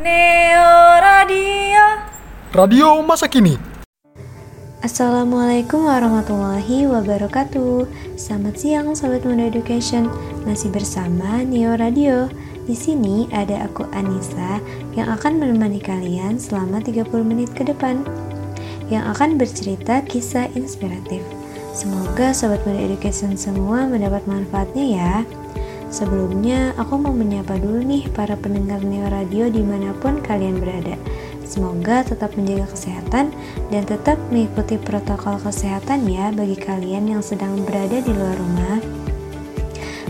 Neo Radio. Radio masa kini. Assalamualaikum warahmatullahi wabarakatuh. Selamat siang Sobat Muda Education. Masih bersama Neo Radio. Di sini ada aku Anissa yang akan menemani kalian selama 30 menit ke depan yang akan bercerita kisah inspiratif. Semoga Sobat Muda Education semua mendapat manfaatnya ya. Sebelumnya, aku mau menyapa dulu nih para pendengar Neo Radio di mana pun kalian berada. Semoga tetap menjaga kesehatan dan tetap mengikuti protokol kesehatan ya bagi kalian yang sedang berada di luar rumah.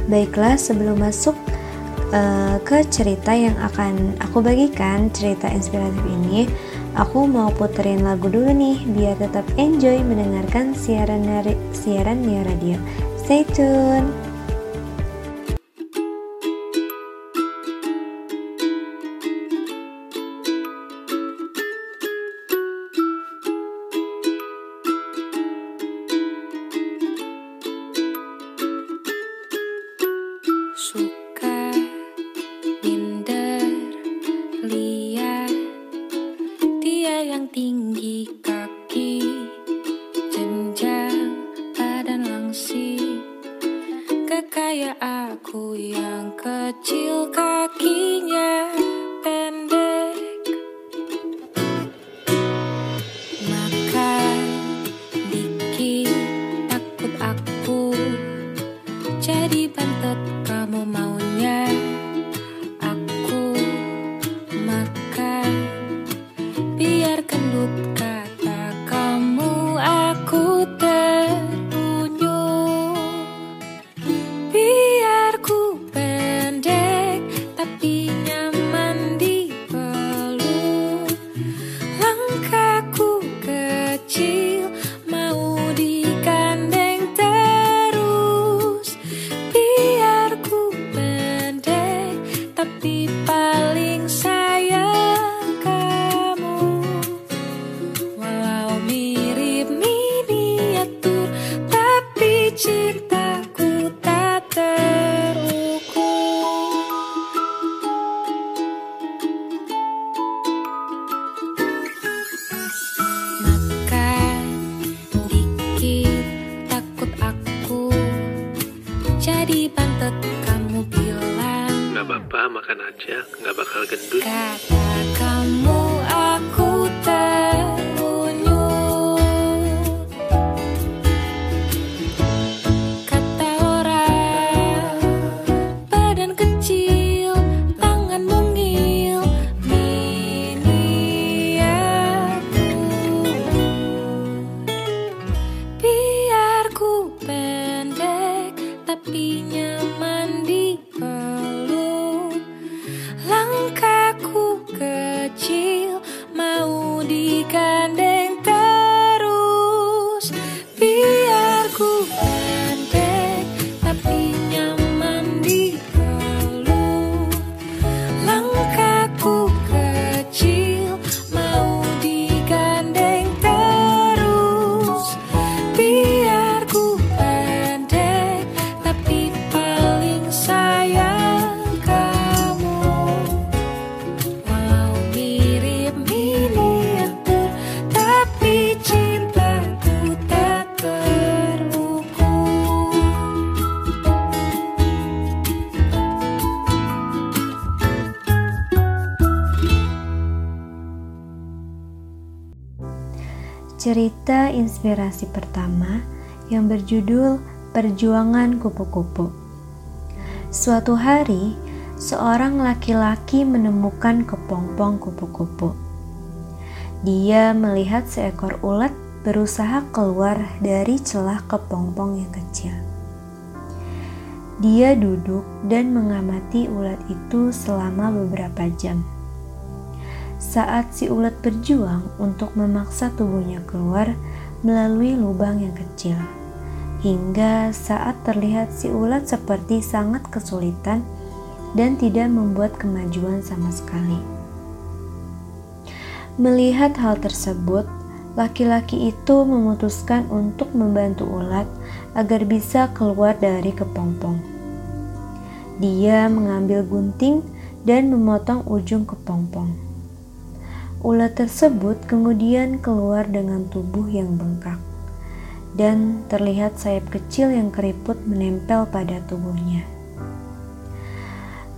Baiklah, sebelum masuk uh, ke cerita yang akan aku bagikan, cerita inspiratif ini, aku mau puterin lagu dulu nih biar tetap enjoy mendengarkan siaran siaran Neo Radio. Stay tune. Cerita inspirasi pertama yang berjudul Perjuangan Kupu-kupu. Suatu hari, seorang laki-laki menemukan kepompong kupu-kupu. Dia melihat seekor ulat berusaha keluar dari celah kepompong yang kecil. Dia duduk dan mengamati ulat itu selama beberapa jam. Saat si ulat berjuang untuk memaksa tubuhnya keluar melalui lubang yang kecil, hingga saat terlihat si ulat seperti sangat kesulitan dan tidak membuat kemajuan sama sekali. Melihat hal tersebut, laki-laki itu memutuskan untuk membantu ulat agar bisa keluar dari kepompong. Dia mengambil gunting dan memotong ujung kepompong. Ulat tersebut kemudian keluar dengan tubuh yang bengkak, dan terlihat sayap kecil yang keriput menempel pada tubuhnya.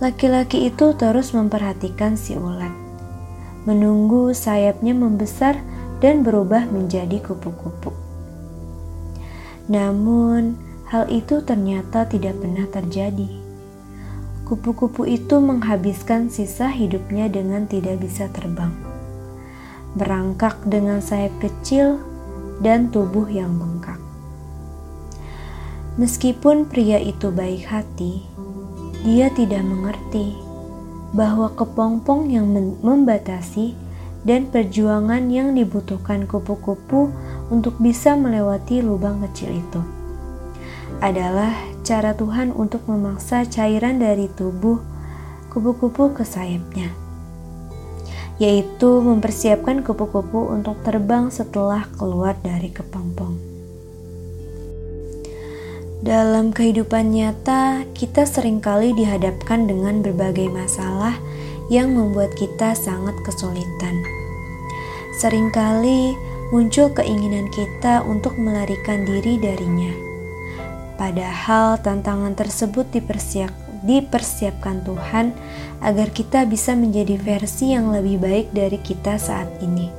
Laki-laki itu terus memperhatikan si ulat, menunggu sayapnya membesar dan berubah menjadi kupu-kupu. Namun, hal itu ternyata tidak pernah terjadi. Kupu-kupu itu menghabiskan sisa hidupnya dengan tidak bisa terbang, berangkak dengan sayap kecil dan tubuh yang bengkak. Meskipun pria itu baik hati, dia tidak mengerti bahwa kepompong yang membatasi dan perjuangan yang dibutuhkan kupu-kupu untuk bisa melewati lubang kecil itu adalah cara Tuhan untuk memaksa cairan dari tubuh kupu-kupu ke sayapnya, yaitu mempersiapkan kupu-kupu untuk terbang setelah keluar dari kepompong. Dalam kehidupan nyata, kita sering kali dihadapkan dengan berbagai masalah yang membuat kita sangat kesulitan. Seringkali muncul keinginan kita untuk melarikan diri darinya. Padahal tantangan tersebut dipersiap, dipersiapkan Tuhan agar kita bisa menjadi versi yang lebih baik dari kita saat ini.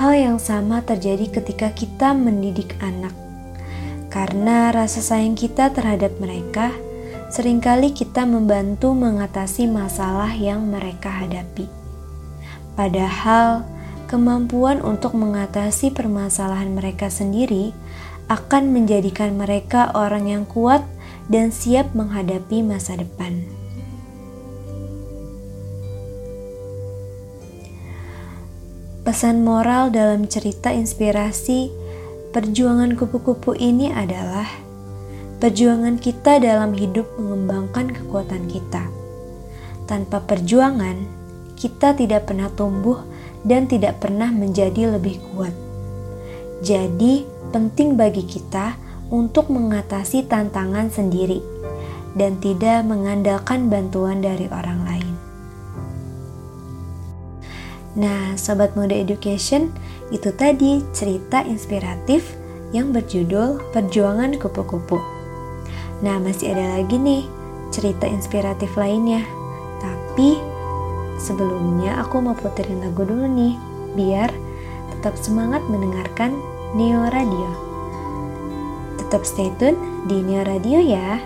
Hal yang sama terjadi ketika kita mendidik anak karena rasa sayang kita terhadap mereka, sering kali kita membantu mengatasi masalah yang mereka hadapi. Padahal, kemampuan untuk mengatasi permasalahan mereka sendiri akan menjadikan mereka orang yang kuat dan siap menghadapi masa depan. Pesan moral dalam cerita inspirasi Perjuangan kupu-kupu ini adalah perjuangan kita dalam hidup mengembangkan kekuatan kita. Tanpa perjuangan, kita tidak pernah tumbuh dan tidak pernah menjadi lebih kuat. Jadi, penting bagi kita untuk mengatasi tantangan sendiri dan tidak mengandalkan bantuan dari orang lain. Nah, sobat muda education, itu tadi cerita inspiratif yang berjudul Perjuangan Kupu-Kupu. Nah, masih ada lagi nih cerita inspiratif lainnya. Tapi sebelumnya aku mau puterin lagu dulu nih, biar tetap semangat mendengarkan Neo Radio. Tetap stay tune di Neo Radio ya.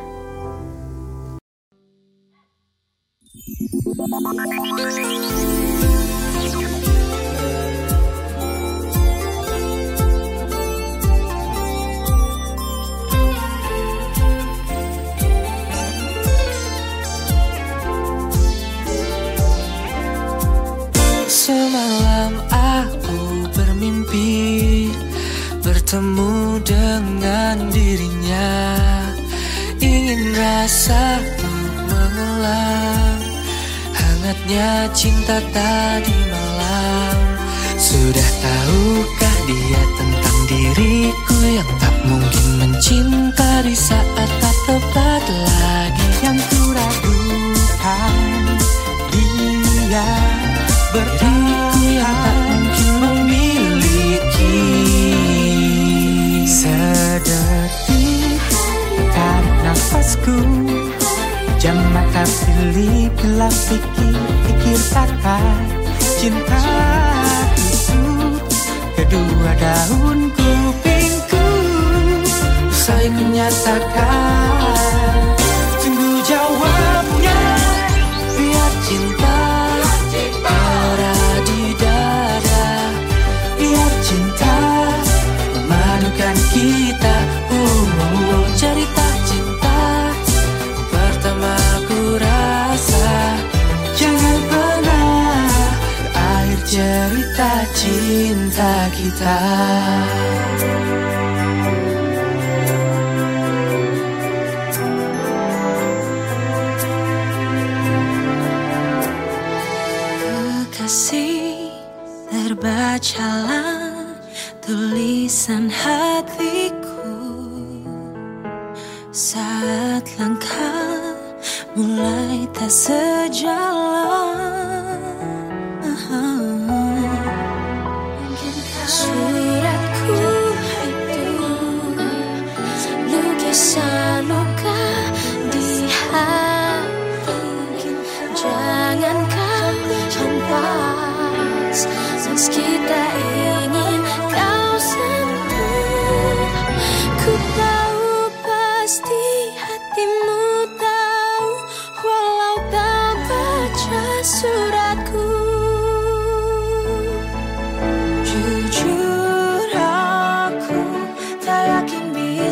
Diriku yang tak mungkin memiliki Sedetik tarik nafasku Jam mata pilih bila pikir-pikir kata Cinta itu kedua daun kupingku Saya menyatakan cinta kita Kekasih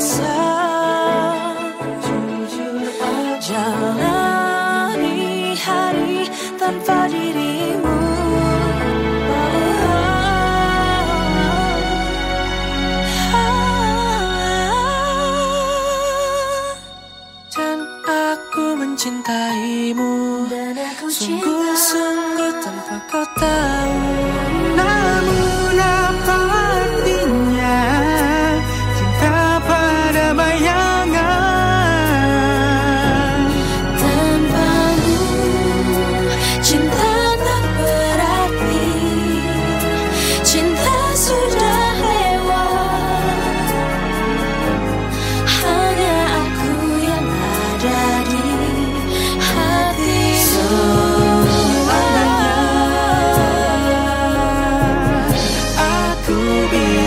myself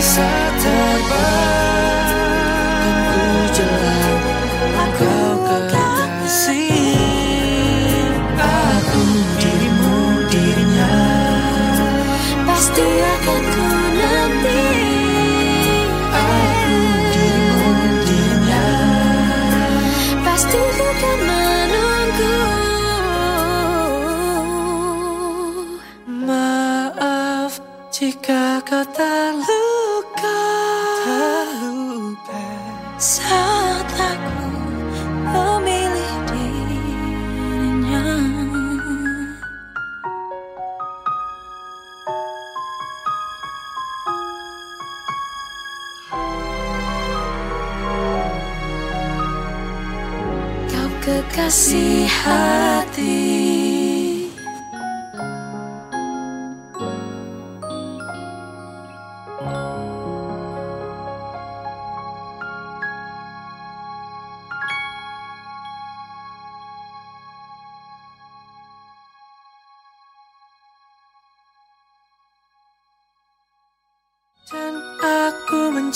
bisa terbang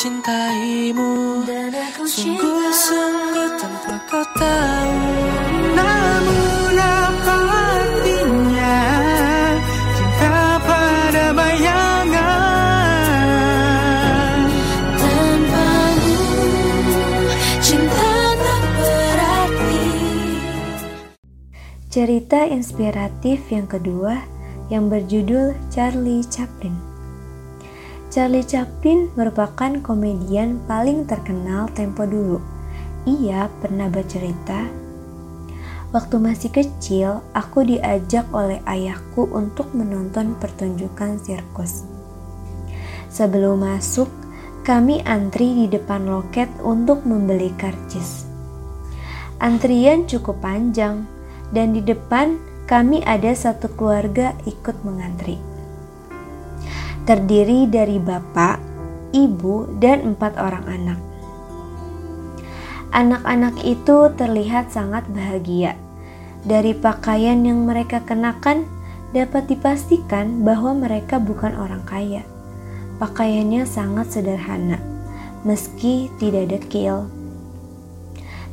mencintaimu. Dan aku Sungguh-sungguh tanpa kau tahu. Namun apa artinya Cinta pada bayangan? Tanpamu Cinta tak berarti. Cerita inspiratif yang kedua yang berjudul Charlie Chaplin. Charlie Chaplin merupakan komedian paling terkenal tempo dulu. Ia pernah bercerita, Waktu masih kecil, aku diajak oleh ayahku untuk menonton pertunjukan sirkus. Sebelum masuk, kami antri di depan loket untuk membeli karcis. Antrian cukup panjang, dan di depan kami ada satu keluarga ikut mengantri. Terdiri dari bapak, ibu, dan empat orang anak. Anak-anak itu terlihat sangat bahagia. Dari pakaian yang mereka kenakan, dapat dipastikan bahwa mereka bukan orang kaya. Pakaiannya sangat sederhana, meski tidak dekil.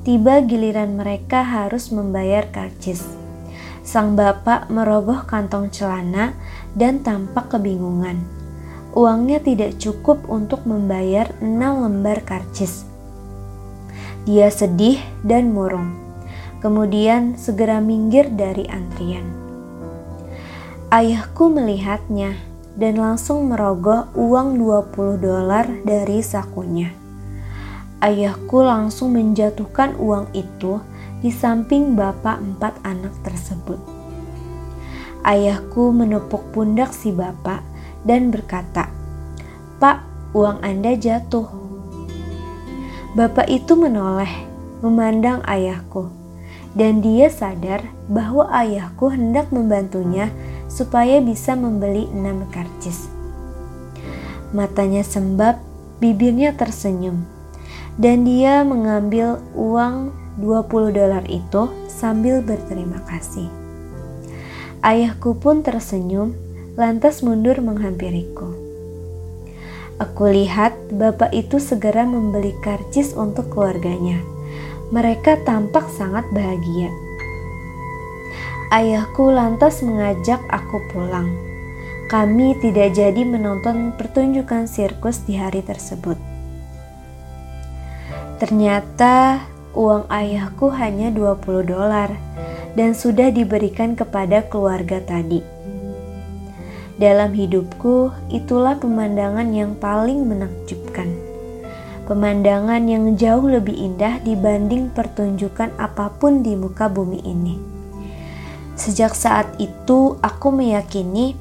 Tiba giliran mereka harus membayar karcis. Sang bapak merogoh kantong celana dan tampak kebingungan. Uangnya tidak cukup untuk membayar enam lembar karcis. Dia sedih dan murung. Kemudian segera minggir dari antrian. Ayahku melihatnya dan langsung merogoh uang 20 dolar dari sakunya. Ayahku langsung menjatuhkan uang itu di samping bapak empat anak tersebut. Ayahku menepuk pundak si bapak dan berkata, "Pak, uang Anda jatuh." Bapak itu menoleh, memandang ayahku. dan dia sadar bahwa ayahku hendak membantunya supaya bisa membeli enam karcis. Matanya sembab, bibirnya tersenyum, dan dia mengambil uang 20 dolar itu sambil berterima kasih. Ayahku pun tersenyum, lantas mundur menghampiriku. Aku lihat bapak itu segera membeli karcis untuk keluarganya. Mereka tampak sangat bahagia. Ayahku lantas mengajak aku pulang. Kami tidak jadi menonton pertunjukan sirkus di hari tersebut. Ternyata uang ayahku hanya 20 dolar dan sudah diberikan kepada keluarga tadi. Dalam hidupku, itulah pemandangan yang paling menakjubkan. Pemandangan yang jauh lebih indah dibanding pertunjukan apa pun di muka bumi ini. Sejak saat itu, aku meyakini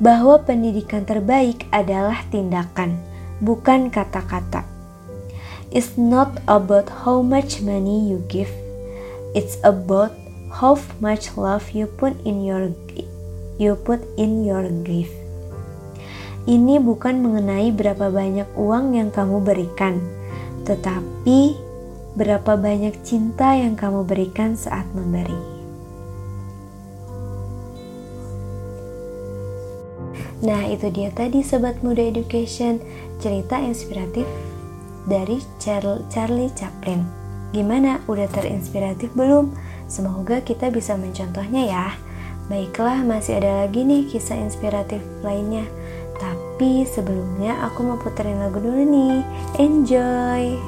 bahwa pendidikan terbaik adalah tindakan, bukan kata-kata. It's not about how much money you give, it's about how much love you put in your you put in your gift. Ini bukan mengenai berapa banyak uang yang kamu berikan, tetapi berapa banyak cinta yang kamu berikan saat memberi. Nah, itu dia tadi sobat muda education, cerita inspiratif dari Charlie Chaplin. Gimana? Udah terinspiratif belum? Semoga kita bisa mencontohnya ya. Baiklah, masih ada lagi nih kisah inspiratif lainnya. Tapi sebelumnya aku mau puterin lagu dulu nih. Enjoy!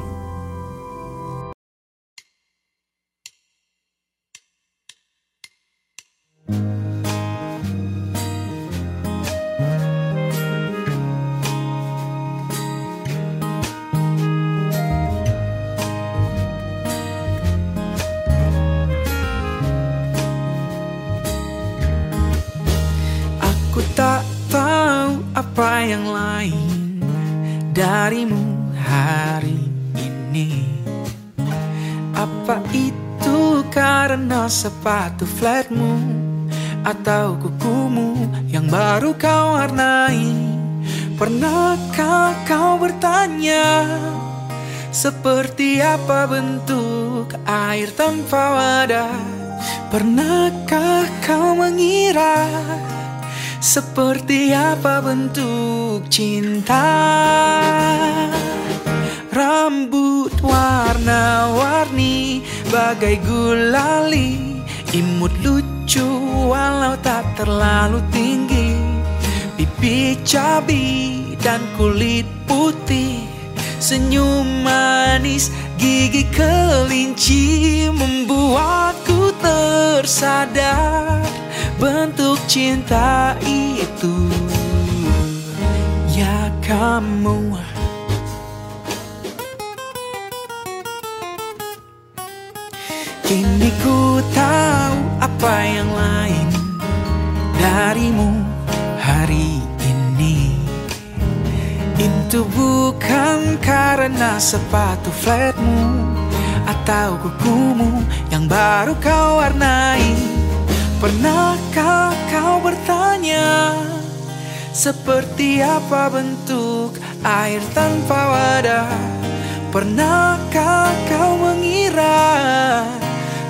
Ini. Apa itu karena sepatu flatmu Atau kukumu yang baru kau warnai? Pernahkah kau bertanya Seperti apa bentuk air tanpa wadah? Pernahkah kau mengira seperti apa bentuk cinta Rambut warna-warni Bagai gulali Imut lucu walau tak terlalu tinggi. Pipi cabi dan kulit putih. Senyum manis gigi kelinci. Membuatku tersadar bentuk cinta itu. Ya kamu Kini ku tahu apa yang lain Darimu hari ini. Itu bukan karena sepatu flatmu Atau kukumu yang baru kau warnai. Pernahkah kau bertanya Seperti apa bentuk air tanpa wadah? Pernahkah kau mengira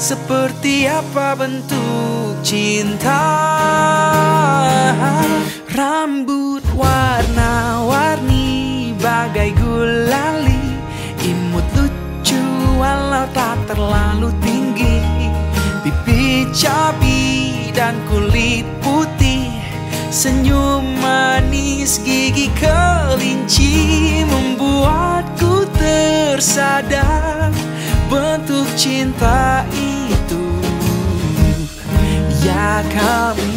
Seperti apa bentuk cinta? Rambut warna-warni bagai gulali. Imut lucu walau tak terlalu tinggi. Pipi cabi dan kulit putih. Senyum manis gigi kelinci. Membuatku tersadar. Bentuk cinta itu. Ya kamu.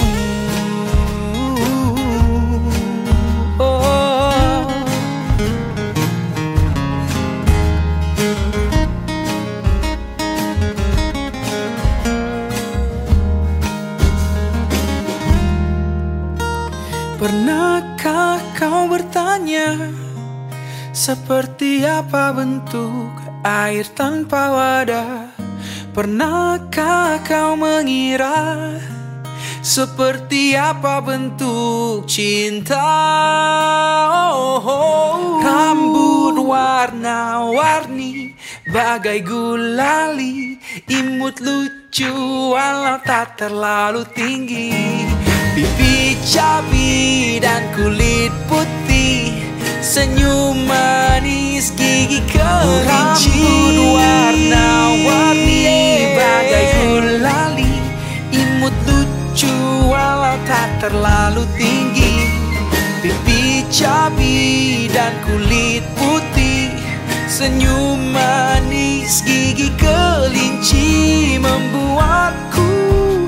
Pernahkah kau bertanya Seperti apa bentuk air tanpa wadah Pernahkah kau mengira seperti apa bentuk cinta? Oh, oh. Rambut warna-warni bagai gulali, imut lucu walau tak terlalu tinggi. Pipi cabi dan kulit putih, senyum manis gigi kelinci. Terlalu tinggi. Pipi cabi dan kulit putih. Senyum manis gigi kelinci Membuatku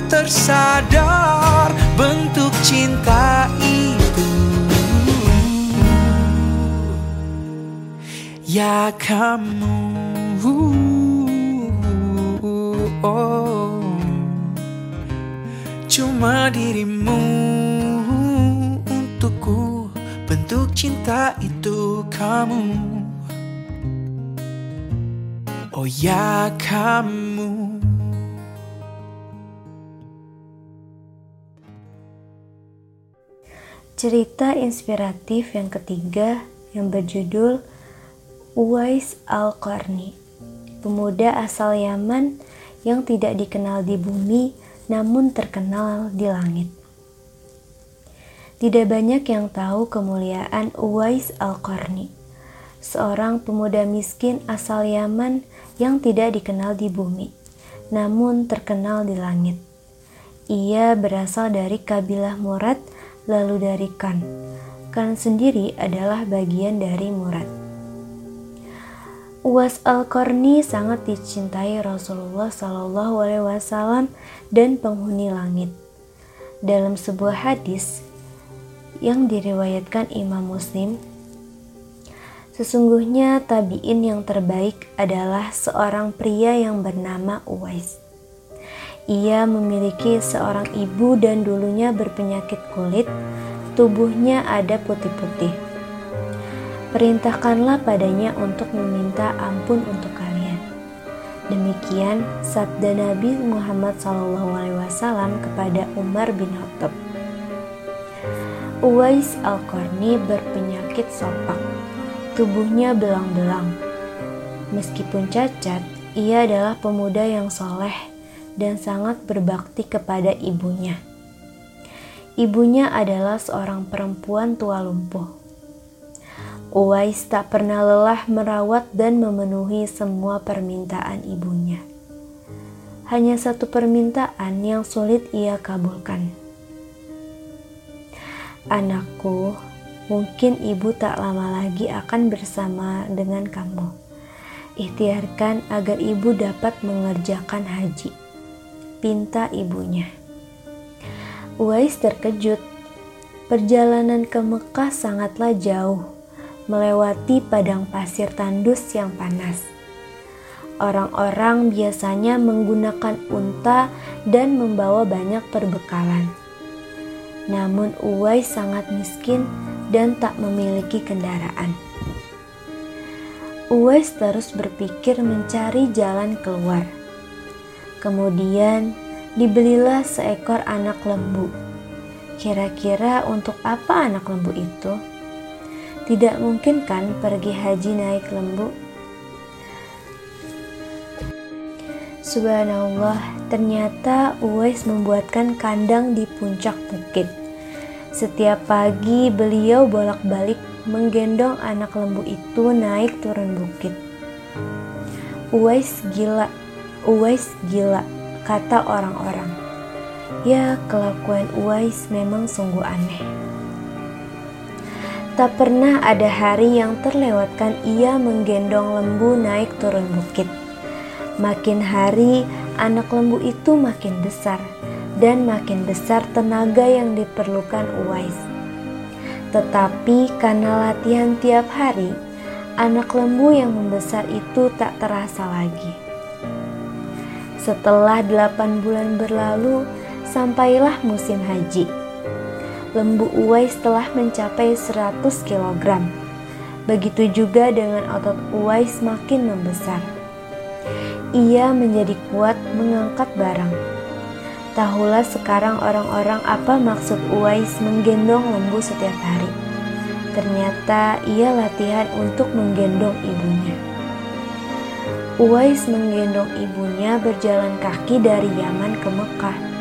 tersadar bentuk cinta itu. Ya kamu oh. Cuma dirimu untukku. Bentuk cinta itu kamu. Oh ya kamu. Cerita inspiratif yang ketiga yang berjudul Uwais Al-Qarni Pemuda asal Yaman yang tidak dikenal di bumi namun terkenal di langit. Tidak banyak yang tahu kemuliaan Uwais Al-Qarni, seorang pemuda miskin asal Yaman yang tidak dikenal di bumi, namun terkenal di langit. Ia berasal dari kabilah Murad, lalu dari Kan. Kan sendiri adalah bagian dari Murad. Uwais Al-Qarni sangat dicintai Rasulullah Shallallahu Alaihi Wasallam dan penghuni langit. Dalam sebuah hadis yang diriwayatkan Imam Muslim, sesungguhnya tabiin yang terbaik adalah seorang pria yang bernama Uwais. Ia memiliki seorang ibu dan dulunya berpenyakit kulit, tubuhnya ada putih-putih. Perintahkanlah padanya untuk meminta ampun untuk kalian. Demikian sabda Nabi Muhammad SAW kepada Umar bin Khattab. Uwais Al-Qarni berpenyakit sopak. Tubuhnya belang-belang. Meskipun cacat, ia adalah pemuda yang soleh dan sangat berbakti kepada ibunya. Ibunya adalah seorang perempuan tua lumpuh. Uwais tak pernah lelah merawat dan memenuhi semua permintaan ibunya. Hanya satu permintaan yang sulit ia kabulkan. Anakku, mungkin ibu tak lama lagi akan bersama dengan kamu. Ikhtiarkan agar ibu dapat mengerjakan haji. Pinta ibunya. Uwais terkejut. Perjalanan ke Mekah sangatlah jauh, melewati padang pasir tandus yang panas. Orang-orang biasanya menggunakan unta dan membawa banyak perbekalan. Namun Uwais sangat miskin dan tak memiliki kendaraan. Uwais terus berpikir mencari jalan keluar. Kemudian dibelilah seekor anak lembu. Kira-kira untuk apa anak lembu itu? Tidak mungkin kan pergi haji naik lembu? Subhanallah, ternyata Uwais membuatkan kandang di puncak bukit. Setiap pagi beliau bolak-balik menggendong anak lembu itu naik turun bukit. Uwais gila, Uwais gila, kata orang-orang. Ya, kelakuan Uwais memang sungguh aneh. Tak pernah ada hari yang terlewatkan ia menggendong lembu naik turun bukit. Makin hari, anak lembu itu makin besar, dan makin besar tenaga yang diperlukan Uwais. Tetapi karena latihan tiap hari, anak lembu yang membesar itu tak terasa lagi. Setelah delapan bulan berlalu, sampailah musim haji. Lembu Uwais telah mencapai 100 kg. Begitu juga dengan otot Uwais makin membesar. ia menjadi kuat mengangkat barang. Tahulah sekarang orang-orang apa maksud Uwais menggendong lembu setiap hari. Ternyata ia latihan untuk menggendong ibunya. Uwais menggendong ibunya berjalan kaki dari Yaman ke Mekah.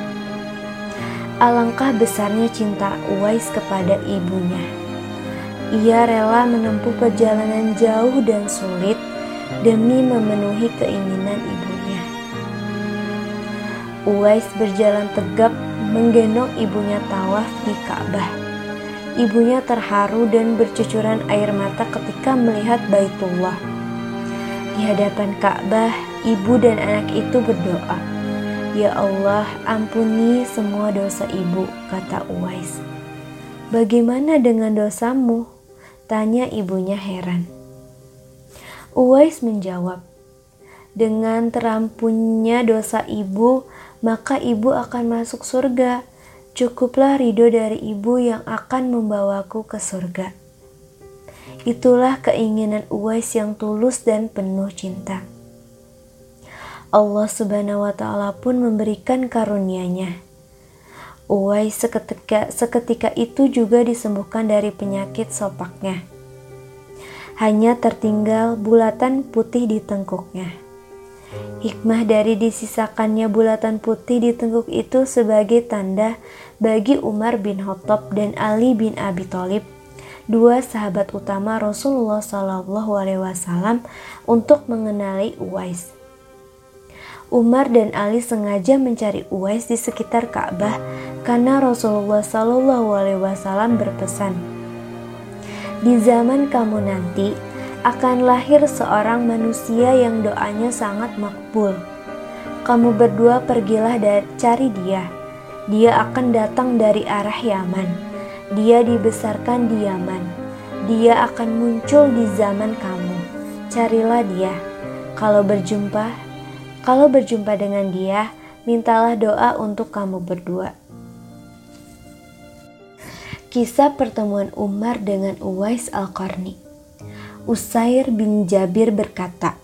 Alangkah besarnya cinta Uwais kepada ibunya. Ia rela menempuh perjalanan jauh dan sulit demi memenuhi keinginan ibunya. Uwais berjalan tegap menggendong ibunya tawaf di Ka'bah. Ibunya terharu dan bercucuran air mata ketika melihat Baitullah. Di hadapan Ka'bah, ibu dan anak itu berdoa, "Ya Allah, ampuni semua dosa ibu," kata Uwais. "Bagaimana dengan dosamu?" tanya ibunya heran. Uwais menjawab, "Dengan terampunnya dosa ibu, maka ibu akan masuk surga." Cukuplah ridho dari ibu yang akan membawaku ke surga. Itulah keinginan Uwais yang tulus dan penuh cinta. Allah Subhanahu wa taala pun memberikan karunia-Nya. Uwais seketika, seketika itu juga disembuhkan dari penyakit sopaknya. Hanya tertinggal bulatan putih di tengkuknya. Hikmah dari disisakannya bulatan putih di tengkuk itu sebagai tanda bagi Umar bin Khattab dan Ali bin Abi Thalib, dua sahabat utama Rasulullah Wasallam, untuk mengenali Uwais. Umar dan Ali sengaja mencari Uwais di sekitar Ka'bah karena Rasulullah Shallallahu Alaihi Wasallam berpesan, di zaman kamu nanti akan lahir seorang manusia yang doanya sangat makbul. Kamu berdua pergilah dan cari dia. Dia akan datang dari arah Yaman. Dia dibesarkan di Yaman. Dia akan muncul di zaman kamu. Carilah dia. Kalau berjumpa, kalau berjumpa dengan dia, mintalah doa untuk kamu berdua. Kisah pertemuan Umar dengan Uwais Al-Qarni Usair bin Jabir berkata,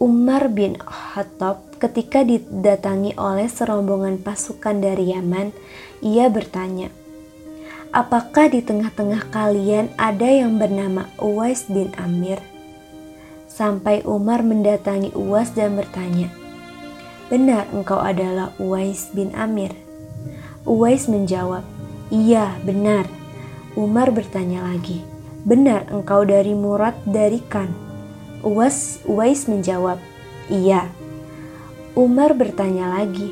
Umar bin Khattab ketika didatangi oleh serombongan pasukan dari Yaman, ia bertanya, Apakah di tengah-tengah kalian ada yang bernama Uwais bin Amir? Sampai Umar mendatangi Uwais dan bertanya, Benar engkau adalah Uwais bin Amir? Uwais menjawab, Iya, benar. Umar bertanya lagi, Benar engkau dari Murad dari Kan? Uwais, Uwais menjawab, Iya. Umar bertanya lagi,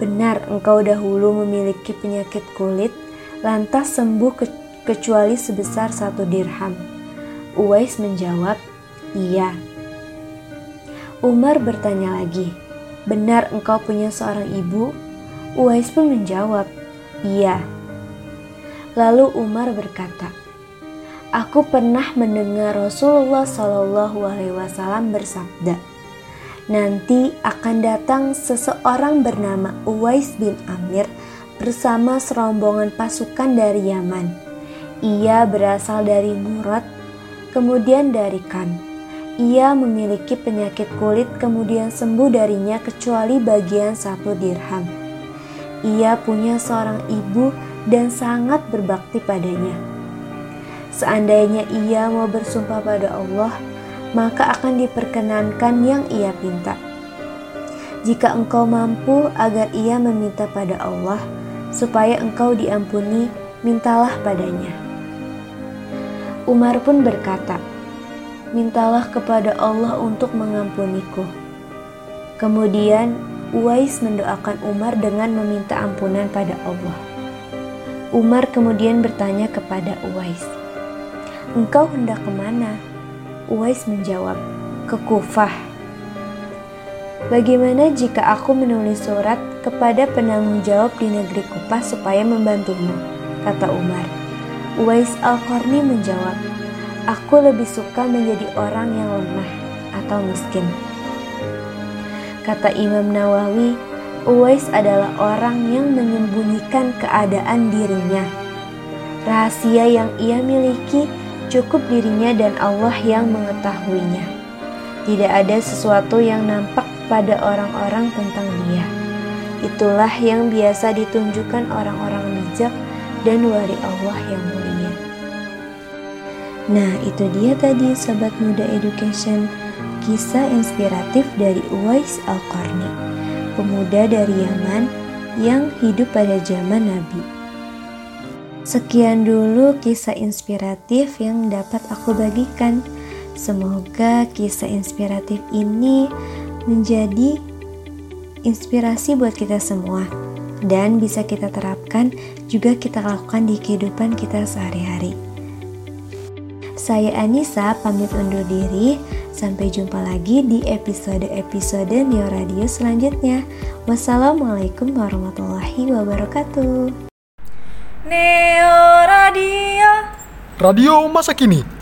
Benar engkau dahulu memiliki penyakit kulit, lantas sembuh ke kecuali sebesar satu dirham? Uwais menjawab, Iya. Umar bertanya lagi, Benar engkau punya seorang ibu? Uwais pun menjawab, Iya. Lalu Umar berkata, Aku pernah mendengar Rasulullah Shallallahu Alaihi Wasallam bersabda, nanti akan datang seseorang bernama Uwais bin Amir bersama serombongan pasukan dari Yaman. Ia berasal dari Murad, kemudian dari Kan. Ia memiliki penyakit kulit kemudian sembuh darinya kecuali bagian satu dirham. Ia punya seorang ibu dan sangat berbakti padanya. Seandainya ia mau bersumpah pada Allah, maka akan diperkenankan yang ia pinta. Jika engkau mampu agar ia meminta pada Allah, supaya engkau diampuni, mintalah padanya. Umar pun berkata, Mintalah kepada Allah untuk mengampuniku. Kemudian Uwais mendoakan Umar dengan meminta ampunan pada Allah. Umar kemudian bertanya kepada Uwais, Engkau hendak ke mana? Uwais menjawab, ke Kufah. Bagaimana jika aku menulis surat kepada penanggung jawab di negeri Kufah supaya membantumu? Kata Umar. Uwais Al-Qarni menjawab, Aku lebih suka menjadi orang yang lemah atau miskin. Kata Imam Nawawi, Uwais adalah orang yang menyembunyikan keadaan dirinya. Rahasia yang ia miliki Cukup dirinya dan Allah yang mengetahuinya. Tidak ada sesuatu yang nampak kepada orang-orang tentang Dia. Itulah yang biasa ditunjukkan orang-orang bijak dan wali Allah yang mulia. Nah, itu dia tadi Sobat Muda Education, kisah inspiratif dari Uwais Al-Qarni, pemuda dari Yaman yang hidup pada zaman Nabi. Sekian dulu kisah inspiratif yang dapat aku bagikan. Semoga kisah inspiratif ini menjadi inspirasi buat kita semua dan bisa kita terapkan juga kita lakukan di kehidupan kita sehari-hari. Saya Anissa pamit undur diri. Sampai jumpa lagi di episode-episode Neo Radio selanjutnya. Wassalamualaikum warahmatullahi wabarakatuh. Neo Radio Radio masa kini.